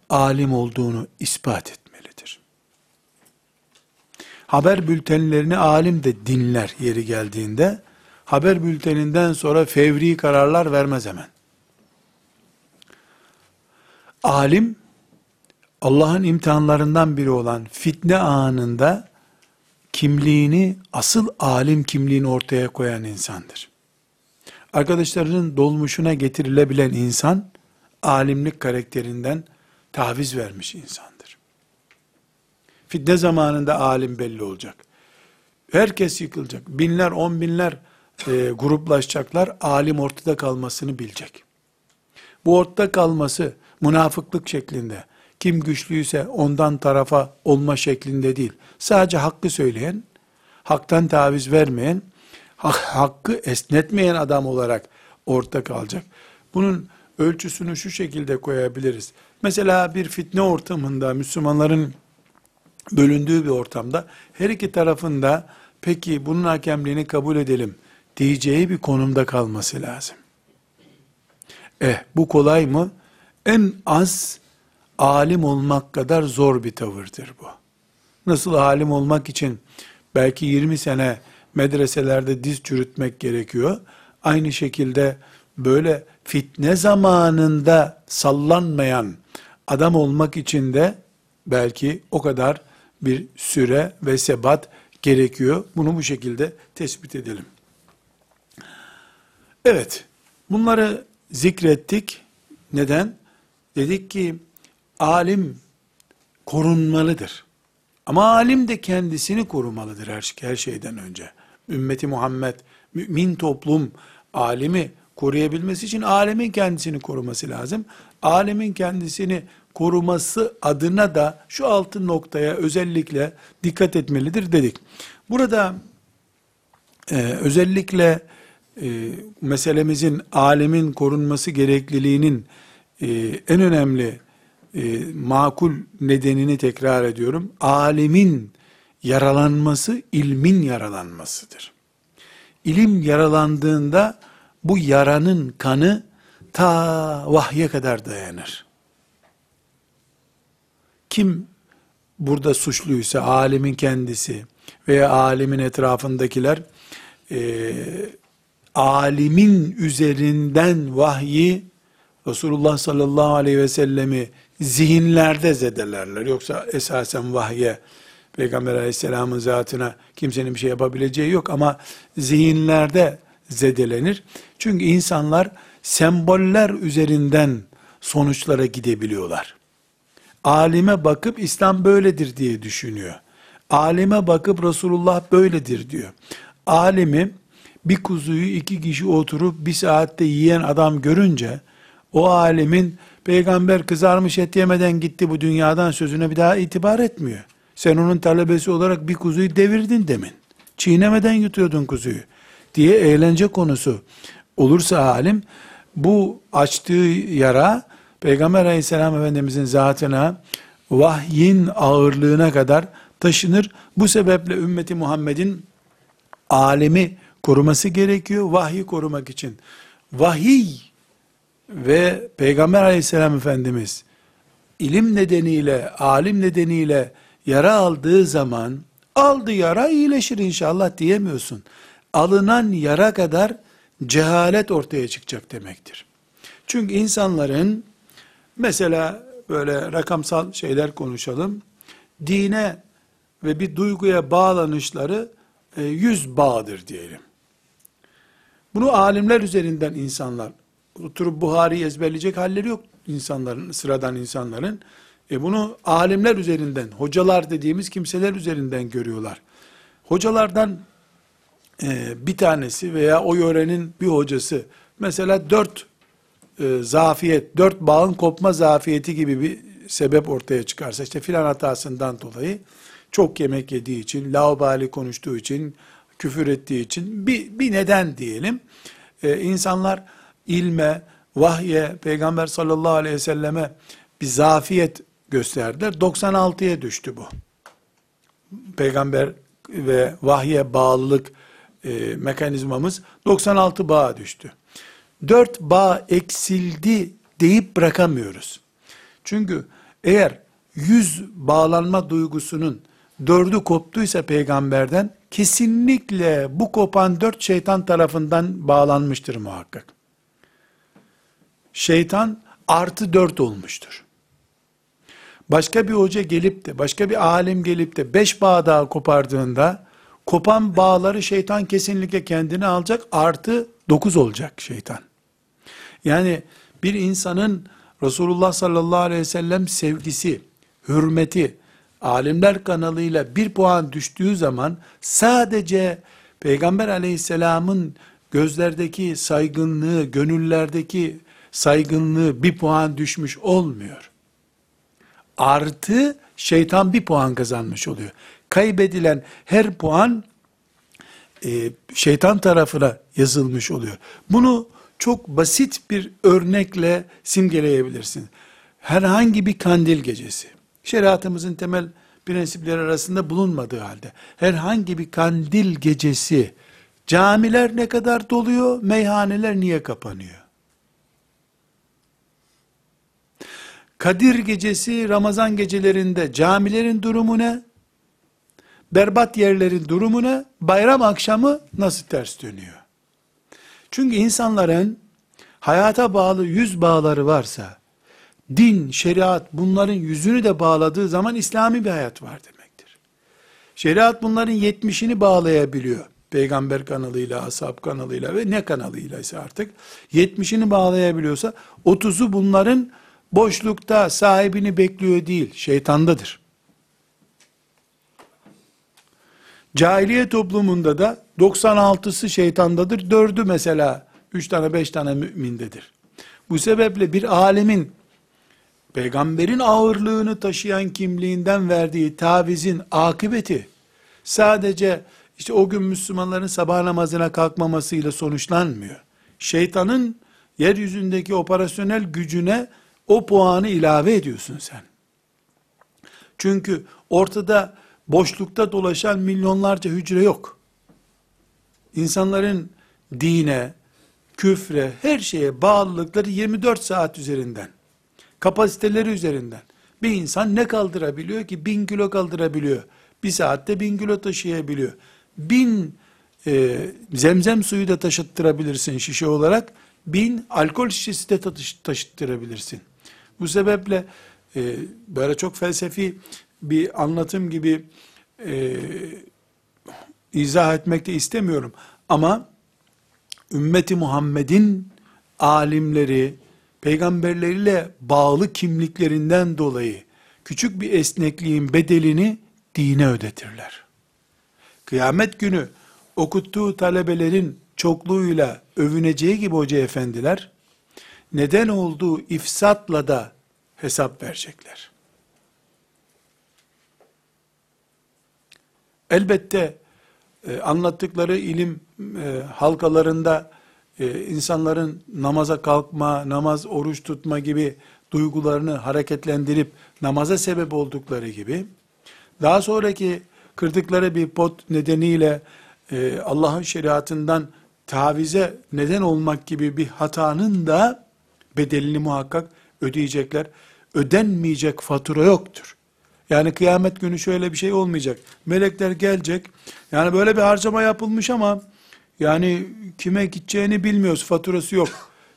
alim olduğunu ispat etmelidir. Haber bültenlerini alim de dinler yeri geldiğinde, haber bülteninden sonra fevri kararlar vermez hemen. Alim, Allah'ın imtihanlarından biri olan fitne anında kimliğini, asıl alim kimliğini ortaya koyan insandır. Arkadaşlarının dolmuşuna getirilebilen insan, alimlik karakterinden taviz vermiş insandır. Fitne zamanında alim belli olacak. Herkes yıkılacak. Binler, on binler e, gruplaşacaklar. Alim ortada kalmasını bilecek. Bu ortada kalması münafıklık şeklinde, kim güçlüyse ondan tarafa olma şeklinde değil. Sadece hakkı söyleyen, haktan taviz vermeyen, hakkı esnetmeyen adam olarak ortada kalacak. Bunun ölçüsünü şu şekilde koyabiliriz. Mesela bir fitne ortamında, Müslümanların bölündüğü bir ortamda, her iki tarafında peki bunun hakemliğini kabul edelim diyeceği bir konumda kalması lazım. Eh bu kolay mı? En az alim olmak kadar zor bir tavırdır bu. Nasıl alim olmak için belki 20 sene medreselerde diz çürütmek gerekiyor. Aynı şekilde böyle fitne zamanında sallanmayan adam olmak için de belki o kadar bir süre ve sebat gerekiyor. Bunu bu şekilde tespit edelim. Evet, bunları zikrettik. Neden? Dedik ki alim korunmalıdır. Ama alim de kendisini korumalıdır her, her şeyden önce. Ümmeti Muhammed, mümin toplum alimi koruyabilmesi için alemin kendisini koruması lazım. Alemin kendisini koruması adına da şu altın noktaya özellikle dikkat etmelidir dedik. Burada Ee, özellikle e, meselemizin alemin korunması gerekliliğinin e, en önemli e, makul nedenini tekrar ediyorum. Alemin yaralanması ilmin yaralanmasıdır. İlim yaralandığında bu yaranın kanı ta vahye kadar dayanır. Kim burada suçluysa alimin kendisi veya alimin etrafındakiler e, alimin üzerinden vahyi Resulullah sallallahu aleyhi ve sellemi zihinlerde zedelerler. Yoksa esasen vahye Peygamber aleyhisselamın zatına kimsenin bir şey yapabileceği yok ama zihinlerde zedelenir. Çünkü insanlar semboller üzerinden sonuçlara gidebiliyorlar. Alime bakıp İslam böyledir diye düşünüyor. Alime bakıp Resulullah böyledir diyor. Alimi bir kuzuyu iki kişi oturup bir saatte yiyen adam görünce o alimin peygamber kızarmış et yemeden gitti bu dünyadan sözüne bir daha itibar etmiyor. Sen onun talebesi olarak bir kuzuyu devirdin demin. Çiğnemeden yutuyordun kuzuyu diye eğlence konusu olursa alim bu açtığı yara Peygamber aleyhisselam efendimizin zatına vahyin ağırlığına kadar taşınır. Bu sebeple ümmeti Muhammed'in alemi koruması gerekiyor vahyi korumak için. Vahiy ve Peygamber aleyhisselam efendimiz ilim nedeniyle, alim nedeniyle yara aldığı zaman aldı yara iyileşir inşallah diyemiyorsun. Alınan yara kadar cehalet ortaya çıkacak demektir. Çünkü insanların mesela böyle rakamsal şeyler konuşalım. Dine ve bir duyguya bağlanışları e, yüz bağdır diyelim. Bunu alimler üzerinden insanlar oturup Buhari'yi ezberleyecek halleri yok insanların, sıradan insanların. E bunu alimler üzerinden, hocalar dediğimiz kimseler üzerinden görüyorlar. Hocalardan e, bir tanesi veya o yörenin bir hocası, mesela dört e, zafiyet, dört bağın kopma zafiyeti gibi bir sebep ortaya çıkarsa, işte filan hatasından dolayı, çok yemek yediği için, laubali konuştuğu için, küfür ettiği için, bir, bir neden diyelim, e, insanlar ilme, vahye, Peygamber sallallahu aleyhi ve selleme bir zafiyet gösterdiler. 96'ya düştü bu. Peygamber ve vahye bağlılık e, mekanizmamız 96 bağa düştü. 4 bağ eksildi deyip bırakamıyoruz. Çünkü eğer yüz bağlanma duygusunun dördü koptuysa peygamberden kesinlikle bu kopan dört şeytan tarafından bağlanmıştır muhakkak. Şeytan artı dört olmuştur. Başka bir hoca gelip de, başka bir alim gelip de beş bağ daha kopardığında, kopan bağları şeytan kesinlikle kendine alacak, artı dokuz olacak şeytan. Yani bir insanın Resulullah sallallahu aleyhi ve sellem sevgisi, hürmeti, alimler kanalıyla bir puan düştüğü zaman sadece Peygamber aleyhisselamın gözlerdeki saygınlığı, gönüllerdeki saygınlığı bir puan düşmüş olmuyor. Artı şeytan bir puan kazanmış oluyor. Kaybedilen her puan e, şeytan tarafına yazılmış oluyor. Bunu çok basit bir örnekle simgeleyebilirsin. Herhangi bir kandil gecesi, şeriatımızın temel prensipleri arasında bulunmadığı halde, herhangi bir kandil gecesi, camiler ne kadar doluyor, meyhaneler niye kapanıyor? Kadir gecesi, Ramazan gecelerinde camilerin durumu ne? Berbat yerlerin durumu ne? Bayram akşamı nasıl ters dönüyor? Çünkü insanların hayata bağlı yüz bağları varsa, din, şeriat bunların yüzünü de bağladığı zaman İslami bir hayat var demektir. Şeriat bunların yetmişini bağlayabiliyor. Peygamber kanalıyla, ashab kanalıyla ve ne kanalıyla ise artık yetmişini bağlayabiliyorsa otuzu bunların boşlukta sahibini bekliyor değil, şeytandadır. Cahiliye toplumunda da 96'sı şeytandadır, 4'ü mesela 3 tane 5 tane mümindedir. Bu sebeple bir alemin peygamberin ağırlığını taşıyan kimliğinden verdiği tavizin akıbeti sadece işte o gün Müslümanların sabah namazına kalkmamasıyla sonuçlanmıyor. Şeytanın yeryüzündeki operasyonel gücüne o puanı ilave ediyorsun sen. Çünkü ortada boşlukta dolaşan milyonlarca hücre yok. İnsanların dine, küfre, her şeye bağlılıkları 24 saat üzerinden. Kapasiteleri üzerinden. Bir insan ne kaldırabiliyor ki? Bin kilo kaldırabiliyor. Bir saatte bin kilo taşıyabiliyor. Bin e, zemzem suyu da taşıttırabilirsin şişe olarak. Bin alkol şişesi de taşıttırabilirsin. Bu sebeple e, böyle çok felsefi bir anlatım gibi e, izah etmek de istemiyorum. Ama ümmeti Muhammed'in alimleri, peygamberleriyle bağlı kimliklerinden dolayı küçük bir esnekliğin bedelini dine ödetirler. Kıyamet günü okuttuğu talebelerin çokluğuyla övüneceği gibi hoca efendiler, neden olduğu ifsatla da hesap verecekler. Elbette e, anlattıkları ilim e, halkalarında e, insanların namaza kalkma, namaz, oruç tutma gibi duygularını hareketlendirip namaza sebep oldukları gibi, daha sonraki kırdıkları bir pot nedeniyle e, Allah'ın şeriatından tavize neden olmak gibi bir hatanın da bedelini muhakkak ödeyecekler. Ödenmeyecek fatura yoktur. Yani kıyamet günü şöyle bir şey olmayacak. Melekler gelecek. Yani böyle bir harcama yapılmış ama yani kime gideceğini bilmiyoruz. Faturası yok.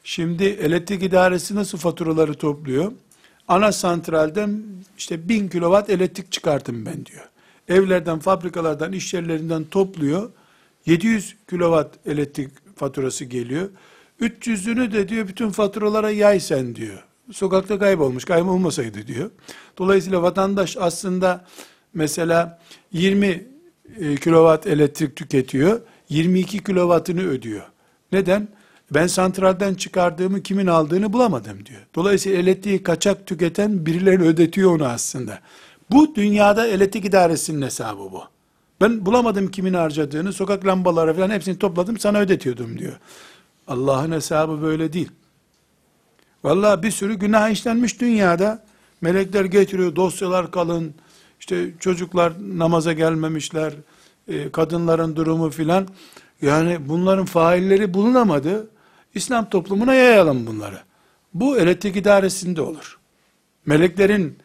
Şimdi elektrik idaresi nasıl faturaları topluyor? Ana santralden işte bin kilowatt elektrik çıkartın ben diyor. Evlerden, fabrikalardan, iş yerlerinden topluyor. 700 kilowatt elektrik faturası geliyor. 300'ünü de diyor bütün faturalara yay sen diyor. Sokakta kaybolmuş, kaybolmasaydı diyor. Dolayısıyla vatandaş aslında mesela 20 e, kilowatt elektrik tüketiyor. 22 kilowattını ödüyor. Neden? Ben santralden çıkardığımı kimin aldığını bulamadım diyor. Dolayısıyla elektriği kaçak tüketen birileri ödetiyor onu aslında. Bu dünyada elektrik idaresinin hesabı bu. Ben bulamadım kimin harcadığını, sokak lambaları falan hepsini topladım sana ödetiyordum diyor. Allah'ın hesabı böyle değil. Vallahi bir sürü günah işlenmiş dünyada. Melekler getiriyor, dosyalar kalın, işte çocuklar namaza gelmemişler, e, kadınların durumu filan. Yani bunların failleri bulunamadı. İslam toplumuna yayalım bunları. Bu elektrik idaresinde olur. Meleklerin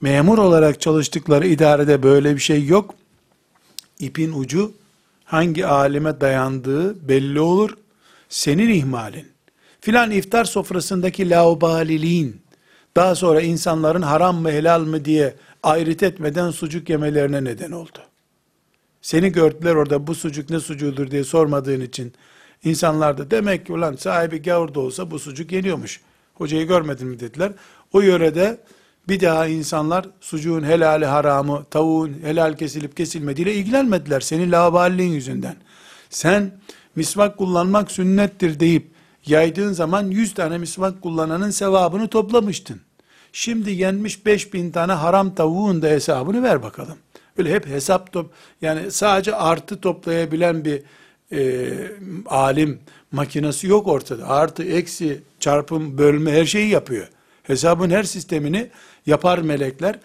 memur olarak çalıştıkları idarede böyle bir şey yok. İpin ucu hangi alime dayandığı belli olur. Senin ihmalin. Filan iftar sofrasındaki laubaliliğin, daha sonra insanların haram mı helal mı diye ayrıt etmeden sucuk yemelerine neden oldu. Seni gördüler orada bu sucuk ne sucuğudur diye sormadığın için insanlar da demek ki ulan sahibi gavur da olsa bu sucuk yeniyormuş. Hocayı görmedin mi dediler. O yörede bir daha insanlar sucuğun helali haramı, tavuğun helal kesilip kesilmediğiyle ilgilenmediler senin lavalliğin yüzünden. Sen misvak kullanmak sünnettir deyip yaydığın zaman 100 tane misvak kullananın sevabını toplamıştın. Şimdi yenmiş 5000 tane haram tavuğun da hesabını ver bakalım. Öyle hep hesap top yani sadece artı toplayabilen bir e, alim makinesi yok ortada. Artı, eksi, çarpım, bölme her şeyi yapıyor. Hesabın her sistemini yapar melekler.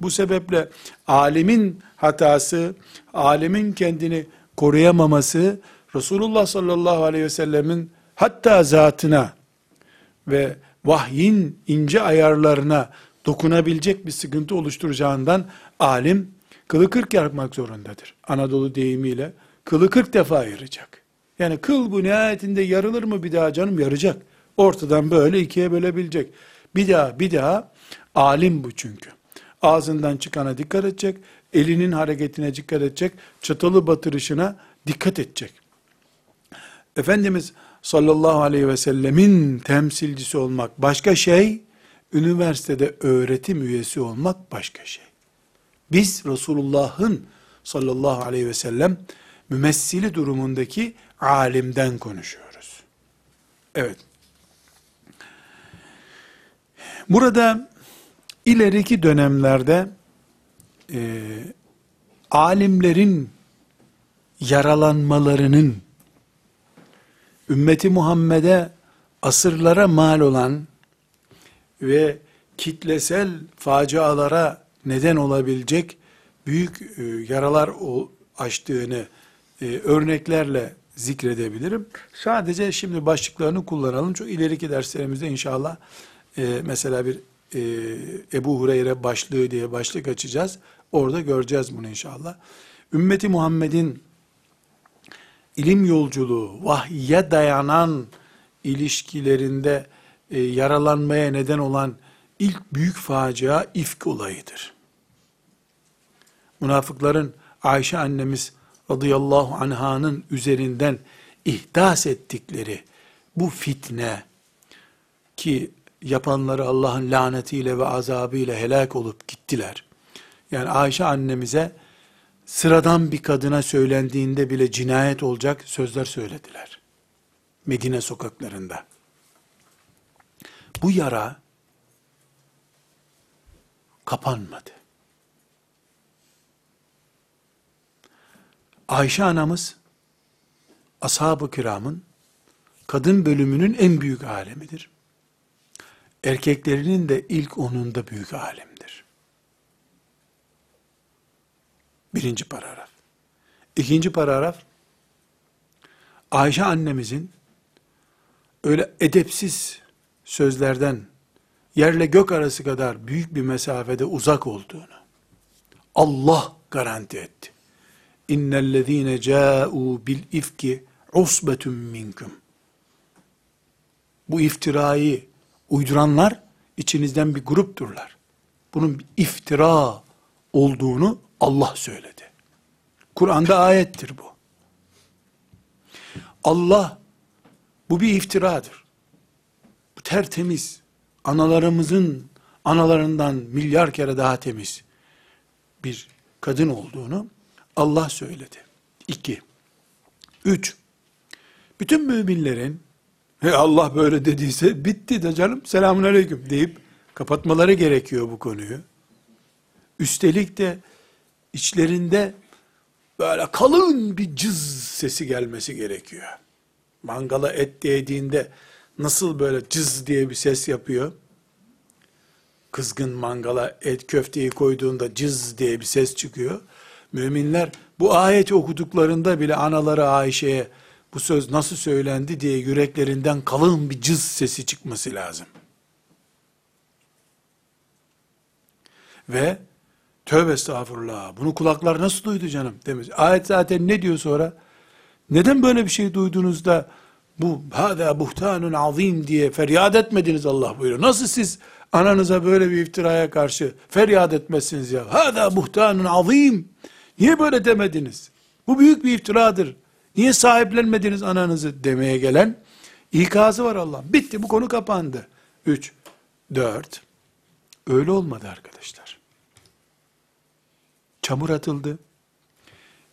Bu sebeple alimin hatası, alimin kendini koruyamaması, Resulullah sallallahu aleyhi ve sellemin hatta zatına ve vahyin ince ayarlarına dokunabilecek bir sıkıntı oluşturacağından alim kılı kırk yapmak zorundadır. Anadolu deyimiyle kılı kırk defa ayıracak. Yani kıl bu nihayetinde yarılır mı bir daha canım yaracak. Ortadan böyle ikiye bölebilecek. Bir daha bir daha alim bu çünkü. Ağzından çıkana dikkat edecek, elinin hareketine dikkat edecek, çatalı batırışına dikkat edecek. Efendimiz sallallahu aleyhi ve sellemin temsilcisi olmak başka şey, üniversitede öğretim üyesi olmak başka şey. Biz Resulullah'ın sallallahu aleyhi ve sellem mümessili durumundaki alimden konuşuyoruz. Evet. Burada ileriki dönemlerde e, alimlerin yaralanmalarının ümmeti Muhammed'e asırlara mal olan ve kitlesel facialara neden olabilecek büyük e, yaralar açtığını e, örneklerle zikredebilirim. Sadece şimdi başlıklarını kullanalım. Çok ileriki derslerimizde inşallah e, mesela bir Ebu Hureyre başlığı diye başlık açacağız. Orada göreceğiz bunu inşallah. Ümmeti Muhammed'in ilim yolculuğu, vahye dayanan ilişkilerinde e, yaralanmaya neden olan ilk büyük facia ifk olayıdır. Münafıkların Ayşe annemiz radıyallahu anhanın üzerinden ihdas ettikleri bu fitne ki yapanları Allah'ın lanetiyle ve azabıyla helak olup gittiler. Yani Ayşe annemize sıradan bir kadına söylendiğinde bile cinayet olacak sözler söylediler. Medine sokaklarında. Bu yara kapanmadı. Ayşe anamız ashab-ı kiramın kadın bölümünün en büyük alemidir. Erkeklerinin de ilk onunda büyük alemdir. Birinci paragraf. İkinci paragraf, Ayşe annemizin öyle edepsiz sözlerden yerle gök arası kadar büyük bir mesafede uzak olduğunu Allah garanti etti. İnnellezîne câ'û bil ifki usbetun minkum. Bu iftirayı uyduranlar içinizden bir grupturlar. Bunun bir iftira olduğunu Allah söyledi. Kur'an'da ayettir bu. Allah bu bir iftiradır. Bu tertemiz. Analarımızın analarından milyar kere daha temiz bir kadın olduğunu Allah söyledi. İki. Üç. Bütün müminlerin He Allah böyle dediyse bitti de canım selamun aleyküm deyip kapatmaları gerekiyor bu konuyu. Üstelik de içlerinde böyle kalın bir cız sesi gelmesi gerekiyor. Mangala et değdiğinde nasıl böyle cız diye bir ses yapıyor? Kızgın mangala et köfteyi koyduğunda cız diye bir ses çıkıyor. Müminler bu ayeti okuduklarında bile anaları Ayşe'ye bu söz nasıl söylendi diye yüreklerinden kalın bir cız sesi çıkması lazım. Ve tövbe estağfurullah bunu kulaklar nasıl duydu canım demiş. Ayet zaten ne diyor sonra? Neden böyle bir şey duyduğunuzda bu hada buhtanun azim diye feryat etmediniz Allah buyuruyor. Nasıl siz ananıza böyle bir iftiraya karşı feryat etmezsiniz ya? Hada buhtanun azim. Niye böyle demediniz? Bu büyük bir iftiradır. Niye sahiplenmediniz ananızı demeye gelen ikazı var Allah. Bitti bu konu kapandı. Üç, dört. Öyle olmadı arkadaşlar. Çamur atıldı.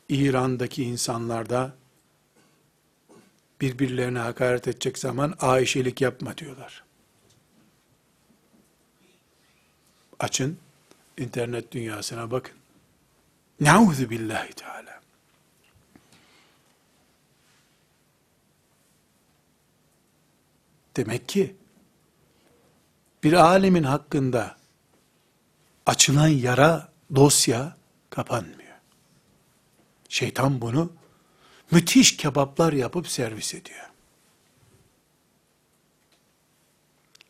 İran'daki insanlarda birbirlerine hakaret edecek zaman Ayşelik yapma diyorlar. Açın, internet dünyasına bakın. Nauzu billahi teala. Demek ki bir alemin hakkında açılan yara dosya kapanmıyor. Şeytan bunu müthiş kebaplar yapıp servis ediyor.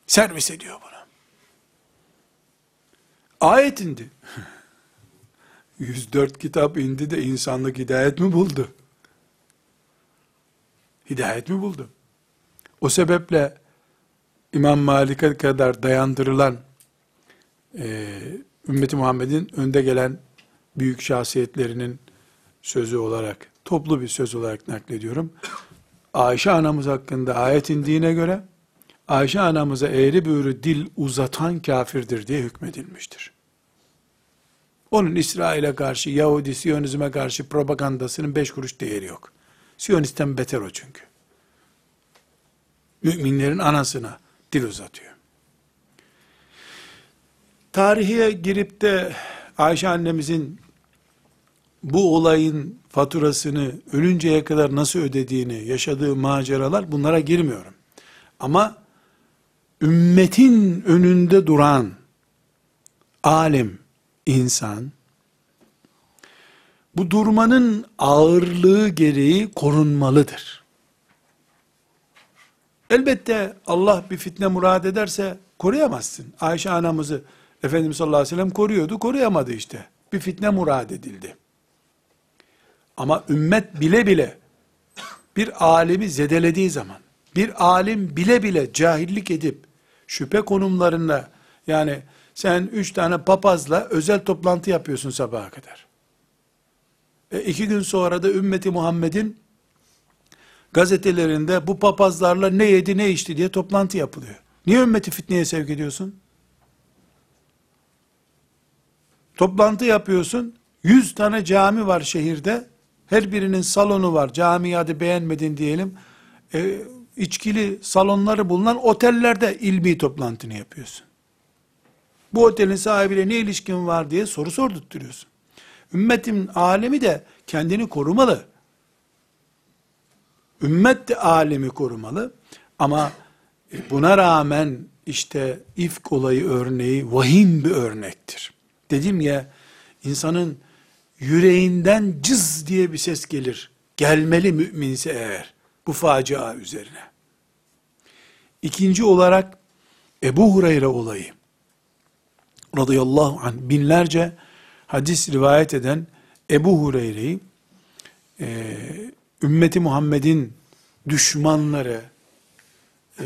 Servis ediyor bunu. Ayet indi. 104 kitap indi de insanlık hidayet mi buldu? Hidayet mi buldu? O sebeple İmam Malik'e kadar dayandırılan e, ümmeti Muhammed'in önde gelen büyük şahsiyetlerinin sözü olarak, toplu bir söz olarak naklediyorum. Ayşe anamız hakkında ayet indiğine göre, Ayşe anamıza eğri büğrü dil uzatan kafirdir diye hükmedilmiştir. Onun İsrail'e karşı, Yahudi, Siyonizme karşı propagandasının beş kuruş değeri yok. Siyonisten beter o çünkü. Müminlerin anasına dil uzatıyor. Tarihe girip de Ayşe annemizin bu olayın faturasını ölünceye kadar nasıl ödediğini, yaşadığı maceralar bunlara girmiyorum. Ama ümmetin önünde duran alim insan bu durmanın ağırlığı gereği korunmalıdır. Elbette Allah bir fitne murad ederse koruyamazsın. Ayşe anamızı Efendimiz sallallahu aleyhi ve sellem koruyordu, koruyamadı işte. Bir fitne murad edildi. Ama ümmet bile bile bir alimi zedelediği zaman, bir alim bile bile cahillik edip, şüphe konumlarında, yani sen üç tane papazla özel toplantı yapıyorsun sabaha kadar. E iki gün sonra da ümmeti Muhammed'in gazetelerinde bu papazlarla ne yedi ne içti diye toplantı yapılıyor. Niye ümmeti fitneye sevk ediyorsun? Toplantı yapıyorsun. Yüz tane cami var şehirde. Her birinin salonu var. Camiyi hadi beğenmedin diyelim. E, içkili salonları bulunan otellerde ilmi toplantını yapıyorsun. Bu otelin sahibiyle ne ilişkin var diye soru sordurtturuyorsun. Ümmetin alemi de kendini korumalı. Ümmet de alemi korumalı. Ama buna rağmen işte ifk olayı örneği vahim bir örnektir. Dedim ya insanın yüreğinden cız diye bir ses gelir. Gelmeli müminse eğer bu facia üzerine. İkinci olarak Ebu Hureyre olayı radıyallahu anh binlerce hadis rivayet eden Ebu Hureyre'yi e, ümmeti Muhammed'in düşmanları e,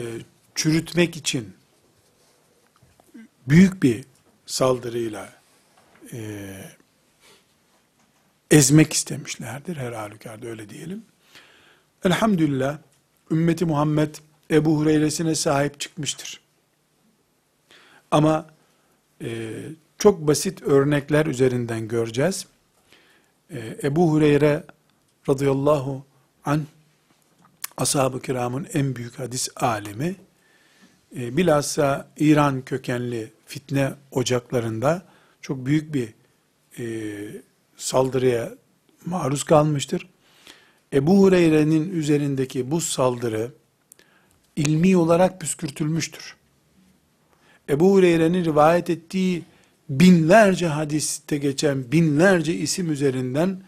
çürütmek için büyük bir saldırıyla e, ezmek istemişlerdir. Her halükarda öyle diyelim. Elhamdülillah ümmeti Muhammed Ebu Hureyre'sine sahip çıkmıştır. Ama e, çok basit örnekler üzerinden göreceğiz. E, Ebu Hureyre radıyallahu an ashab-ı kiramın en büyük hadis alimi, e, bilhassa İran kökenli fitne ocaklarında çok büyük bir e, saldırıya maruz kalmıştır. Ebu Hureyre'nin üzerindeki bu saldırı ilmi olarak püskürtülmüştür. Ebu Hureyre'nin rivayet ettiği binlerce hadiste geçen binlerce isim üzerinden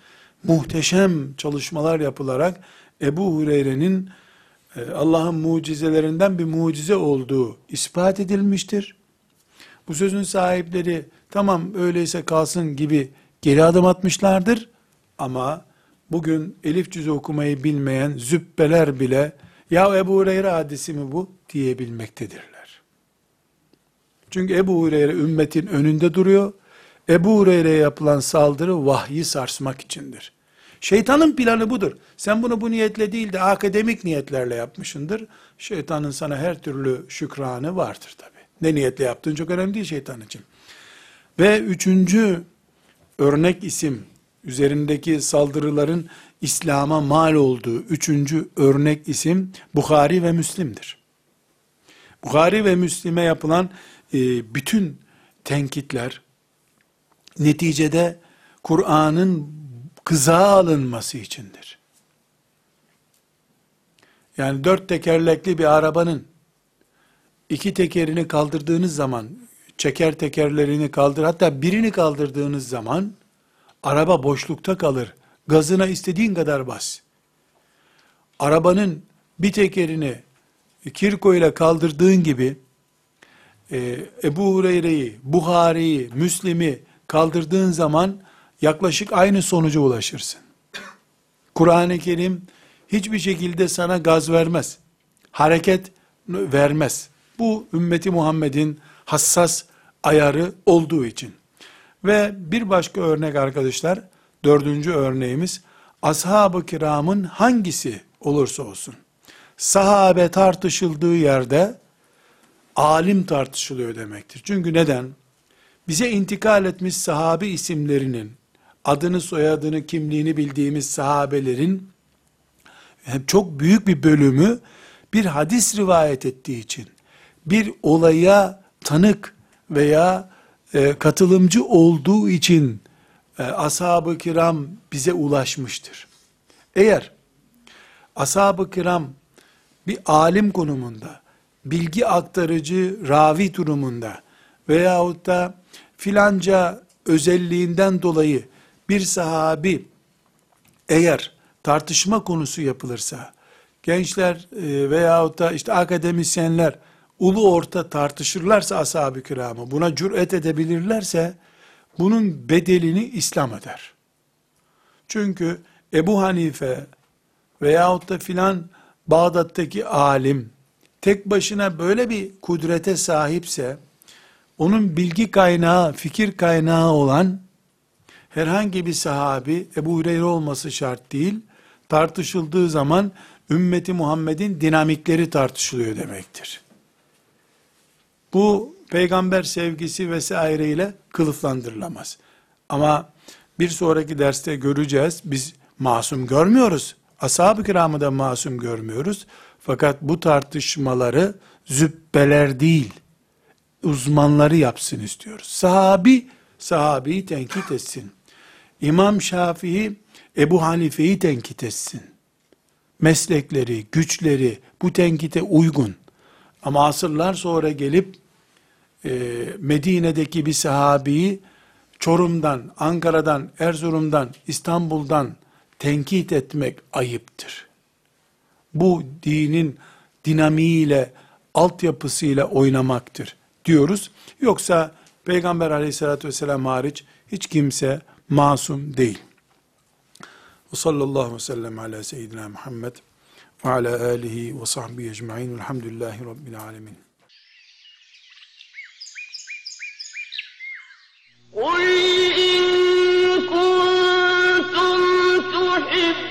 muhteşem çalışmalar yapılarak Ebu Hureyre'nin e, Allah'ın mucizelerinden bir mucize olduğu ispat edilmiştir. Bu sözün sahipleri tamam öyleyse kalsın gibi geri adım atmışlardır. Ama bugün elif cüzü okumayı bilmeyen zübbeler bile ya Ebu Hureyre hadisi mi bu diyebilmektedirler. Çünkü Ebu Hureyre ümmetin önünde duruyor. Ebu Hureyre'ye yapılan saldırı vahyi sarsmak içindir. Şeytanın planı budur. Sen bunu bu niyetle değil de akademik niyetlerle yapmışındır. Şeytanın sana her türlü şükranı vardır tabi. Ne niyetle yaptığın çok önemli değil şeytan için. Ve üçüncü örnek isim, üzerindeki saldırıların İslam'a mal olduğu üçüncü örnek isim Bukhari ve Müslim'dir. Bukhari ve Müslim'e yapılan e, bütün tenkitler neticede Kur'an'ın kıza alınması içindir. Yani dört tekerlekli bir arabanın iki tekerini kaldırdığınız zaman, çeker tekerlerini kaldır, hatta birini kaldırdığınız zaman, araba boşlukta kalır. Gazına istediğin kadar bas. Arabanın bir tekerini kirko ile kaldırdığın gibi, e, Ebu Hureyre'yi, Buhari'yi, Müslim'i kaldırdığın zaman, yaklaşık aynı sonuca ulaşırsın. Kur'an-ı Kerim hiçbir şekilde sana gaz vermez. Hareket vermez. Bu ümmeti Muhammed'in hassas ayarı olduğu için. Ve bir başka örnek arkadaşlar, dördüncü örneğimiz, ashab-ı kiramın hangisi olursa olsun, sahabe tartışıldığı yerde, alim tartışılıyor demektir. Çünkü neden? Bize intikal etmiş sahabi isimlerinin, adını soyadını kimliğini bildiğimiz sahabelerin çok büyük bir bölümü bir hadis rivayet ettiği için bir olaya tanık veya e, katılımcı olduğu için e, ashab-ı kiram bize ulaşmıştır. Eğer ashab-ı kiram bir alim konumunda, bilgi aktarıcı ravi durumunda veyahut da filanca özelliğinden dolayı bir sahabi eğer tartışma konusu yapılırsa, gençler e, veyahut da işte akademisyenler ulu orta tartışırlarsa ashab-ı kiramı, buna cüret edebilirlerse, bunun bedelini İslam öder. Çünkü Ebu Hanife veyahut da filan Bağdat'taki alim tek başına böyle bir kudrete sahipse, onun bilgi kaynağı, fikir kaynağı olan herhangi bir sahabi, Ebu Hureyre olması şart değil, tartışıldığı zaman ümmeti Muhammed'in dinamikleri tartışılıyor demektir. Bu peygamber sevgisi vesaireyle kılıflandırılamaz. Ama bir sonraki derste göreceğiz. Biz masum görmüyoruz. Ashab-ı kiramı da masum görmüyoruz. Fakat bu tartışmaları zübbeler değil, uzmanları yapsın istiyoruz. Sahabi, sahabeyi tenkit etsin. İmam Şafii, Ebu Hanife'yi tenkit etsin. Meslekleri, güçleri bu tenkite uygun. Ama asırlar sonra gelip e, Medine'deki bir sahabiyi Çorum'dan, Ankara'dan, Erzurum'dan, İstanbul'dan tenkit etmek ayıptır. Bu dinin dinamiğiyle, altyapısıyla oynamaktır diyoruz. Yoksa Peygamber aleyhissalatü vesselam hariç hiç kimse masum değil. Ve sallallahu aleyhi ve sellem ala seyyidina Muhammed ve ala alihi ve sahbihi ecma'in velhamdülillahi rabbil alemin. قل إن كنتم تحبون